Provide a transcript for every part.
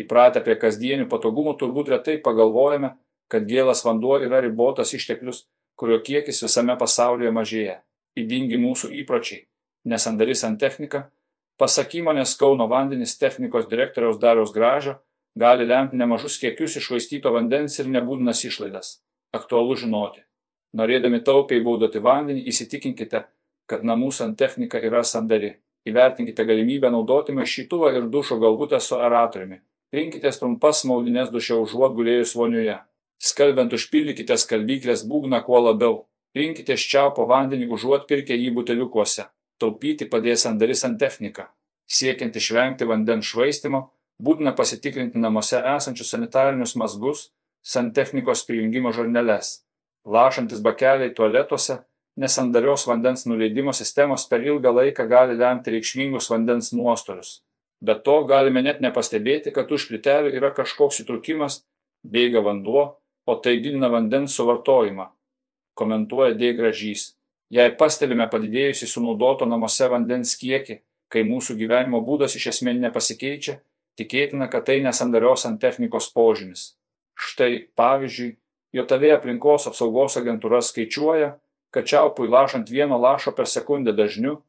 Įpratę prie kasdienių patogumų turbūt retai pagalvojame, kad gėlas vanduo yra ribotas išteklius, kurio kiekis visame pasaulyje mažėja. Įdingi mūsų įpročiai, nesandari santechnika, pasak įmonės Kauno vandenis technikos direktoriaus Dariaus Gražo, gali lemti nemažus kiekius išvaistyto vandens ir nebūtinas išlaidas. Aktualu žinoti. Norėdami taupiai baudoti vandenį, įsitikinkite, kad namų santechnika yra sandari. Įvertinkite galimybę naudoti maišytuvą ir dušo galvutę su aeratoriumi. Rinkitės trumpas maudinės duše užuot gulėjus vonioje. Skalbiant užpildykite skalbyklės būgną kuo labiau. Rinkite ščiaupo vandenį užuot pirkę jį buteliukuose. Taupyti padės sandari santechnika. Siekiant išvengti vandens švaistimo, būtina pasitikrinti namuose esančius sanitarinius mazgus, santechnikos prijungimo žarneles. Lašantis bakeliai tualetuose nesandarios vandens nuleidimo sistemos per ilgą laiką gali lemti reikšmingus vandens nuostolius. Be to galime net nepastebėti, kad už plytelių yra kažkoks įtrukimas, bėga vanduo, o tai didina vandens suvartojimą. Komentuoja D. Gražys. Jei pastebime padidėjusį sunaudoto namuose vandens kiekį, kai mūsų gyvenimo būdas iš esmės nepasikeičia, tikėtina, kad tai nesandarios ant technikos požymis. Štai, pavyzdžiui, JOTV aplinkos apsaugos agentūra skaičiuoja, kad čiaupui lašant vieno lašo per sekundę dažniu,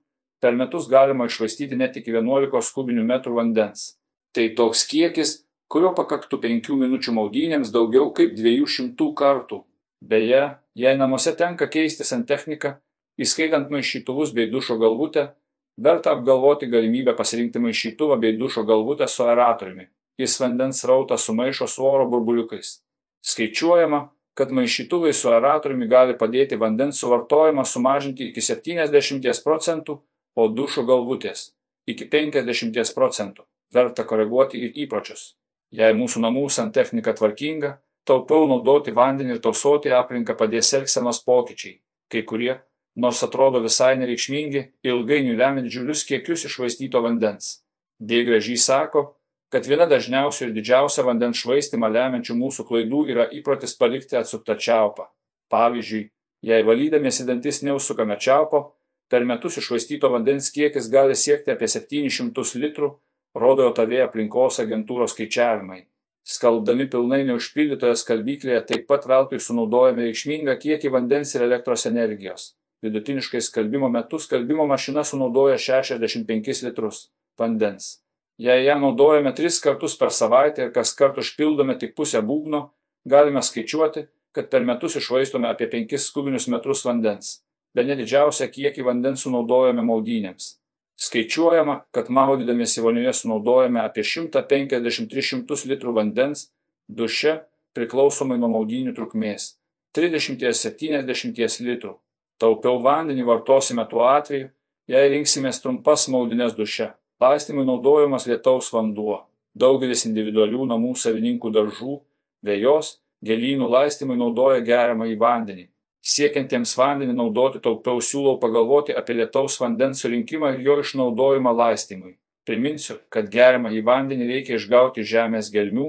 per metus galima išvaistyti net iki 11 kubinių metrų vandens. Tai toks kiekis, kurio pakaktų 5 minučių maudynėms daugiau kaip 200 kartų. Beje, jei namuose tenka keisti santechniką, įskaitant maišytuvus bei dušo galvutę, verta apgalvoti galimybę pasirinkti maišytuvą bei dušo galvutę su aeratoriumi. Jis vandens rautą sumaišo su oro burbuliukais. Skaičiuojama, kad maišytuvai su aeratoriumi gali padėti vandens suvartojimą sumažinti iki 70 procentų, o dušo galvutės iki 50 procentų. Verta koreguoti ir įpročius. Jei mūsų namų santechnika tvarkinga, taupiau naudoti vandenį ir tausoti aplinką padės elgsenos pokyčiai, kai kurie, nors atrodo visai nereikšmingi, ilgainiui lemia didžiulius kiekius išvaistyto vandens. D. Gražys sako, kad viena dažniausių ir didžiausią vandens švaistimą lemiančių mūsų klaidų yra įprotis palikti atsuktą čiaupą. Pavyzdžiui, jei valydamiesi dantis neužsukame čiaupo, per metus išvaistyto vandens kiekis gali siekti apie 700 litrų, rodo JOTV aplinkos agentūros skaičiavimai. Skalbdami pilnai neužpildytoje skalbyklėje taip pat veltui sunaudojame reikšmingą kiekį vandens ir elektros energijos. Vidutiniškai skalbimo metu skalbimo mašina sunaudoja 65 litrus vandens. Jei ją naudojame tris kartus per savaitę ir kas kart užpildome tik pusę būgno, galime skaičiuoti, kad per metus išvaistome apie 5 kubinius metrus vandens. Be nedidžiausią kiekį vandens sunaudojame maudynėms. Skaičiuojama, kad maudydamėsi vonioje sunaudojame apie 150-300 litrų vandens, duše priklausomai nuo maudynių trukmės - 30-70 litrų. Taupiau vandenį vartosime tuo atveju, jei rinksimės trumpas maudinės duše. Laistymui naudojamas lietaus vanduo. Daugelis individualių namų savininkų daržų, vėjos, gėlynų laistymui naudoja geriamą į vandenį. Siekiantiems vandenį naudoti taupiau siūlau pagalvoti apie lietaus vandens surinkimą ir jo išnaudojimą laistymui. Priminsiu, kad geriamą į vandenį reikia išgauti žemės gelmių,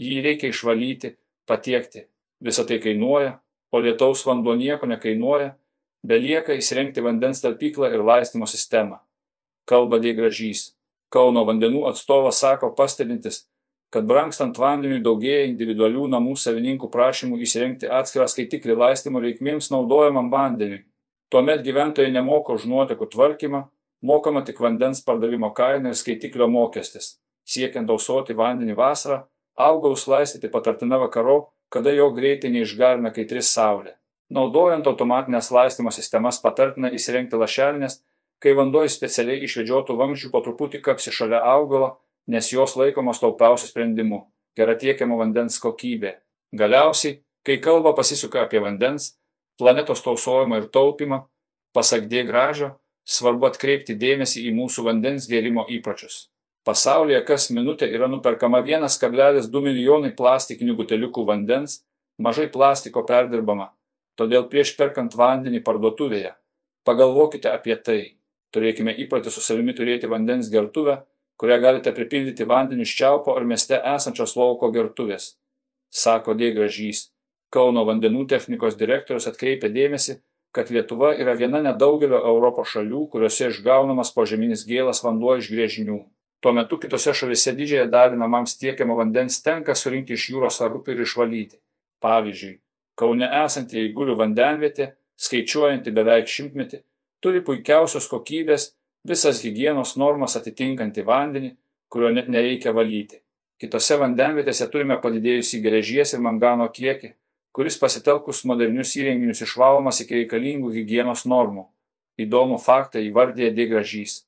jį reikia išvalyti, patiekti. Visą tai kainuoja, o lietaus vanduo nieko nekainuoja, belieka įsirengti vandens talpyklą ir laistymo sistemą kalba D. Gražys. Kauno vandenų atstovas sako pastebintis, kad brangstant vandeniui daugėja individualių namų savininkų prašymų įsirengti atskirą skaitiklį laistymo reikmėms naudojamam vandeniui. Tuomet gyventojai nemoka už nuotekų tvarkymą, mokama tik vandens pardavimo kaina ir skaitiklio mokestis. Siekiant tausoti vandenį vasarą, augalus laistyti patartina vakaro, kada jo greitai neišgarina kaitris saulė. Naudojant automatinės laistymo sistemas patartina įsirengti lašelinės kai vanduo iš specialiai išvedžiotų vamzdžių po truputį kapsi šalia augalo, nes jos laikomos taupiausiu sprendimu - gera tiekiamo vandens kokybė. Galiausiai, kai kalba pasisuka apie vandens, planetos tausojimą ir taupimą, pasak D gražio, svarbu atkreipti dėmesį į mūsų vandens gėrimo įpročius. Pasaulyje kas minutę yra nuperkama 1,2 milijonai plastikinių buteliukų vandens, mažai plastiko perdirbama, todėl prieš perkant vandenį parduotuvėje pagalvokite apie tai. Turėkime įprotį su savimi turėti vandens gertuvę, kurią galite pripildyti vandeniu iš čiaupo ar mieste esančios lauko gertuvės, sako D. Gražys. Kauno vandenų technikos direktorius atkreipia dėmesį, kad Lietuva yra viena nedaugelio Europos šalių, kuriuose išgaunamas požeminis gėlas vanduo iš grėžinių. Tuo metu kitose šalise didžiąją dalį namams tiekiamo vandens tenka surinkti iš jūros ar upių ir išvalyti. Pavyzdžiui, Kaune esanti Eigulių vandenvietė, skaičiuojanti beveik šimtmetį, turi puikiausios kokybės visas hygienos normas atitinkantį vandenį, kurio net nereikia valyti. Kitose vandenvietėse turime padidėjusį geležies ir mangano kiekį, kuris pasitelkus modernius įrenginius išvalomas iki reikalingų hygienos normų. Įdomų faktą įvardė D. Gražys.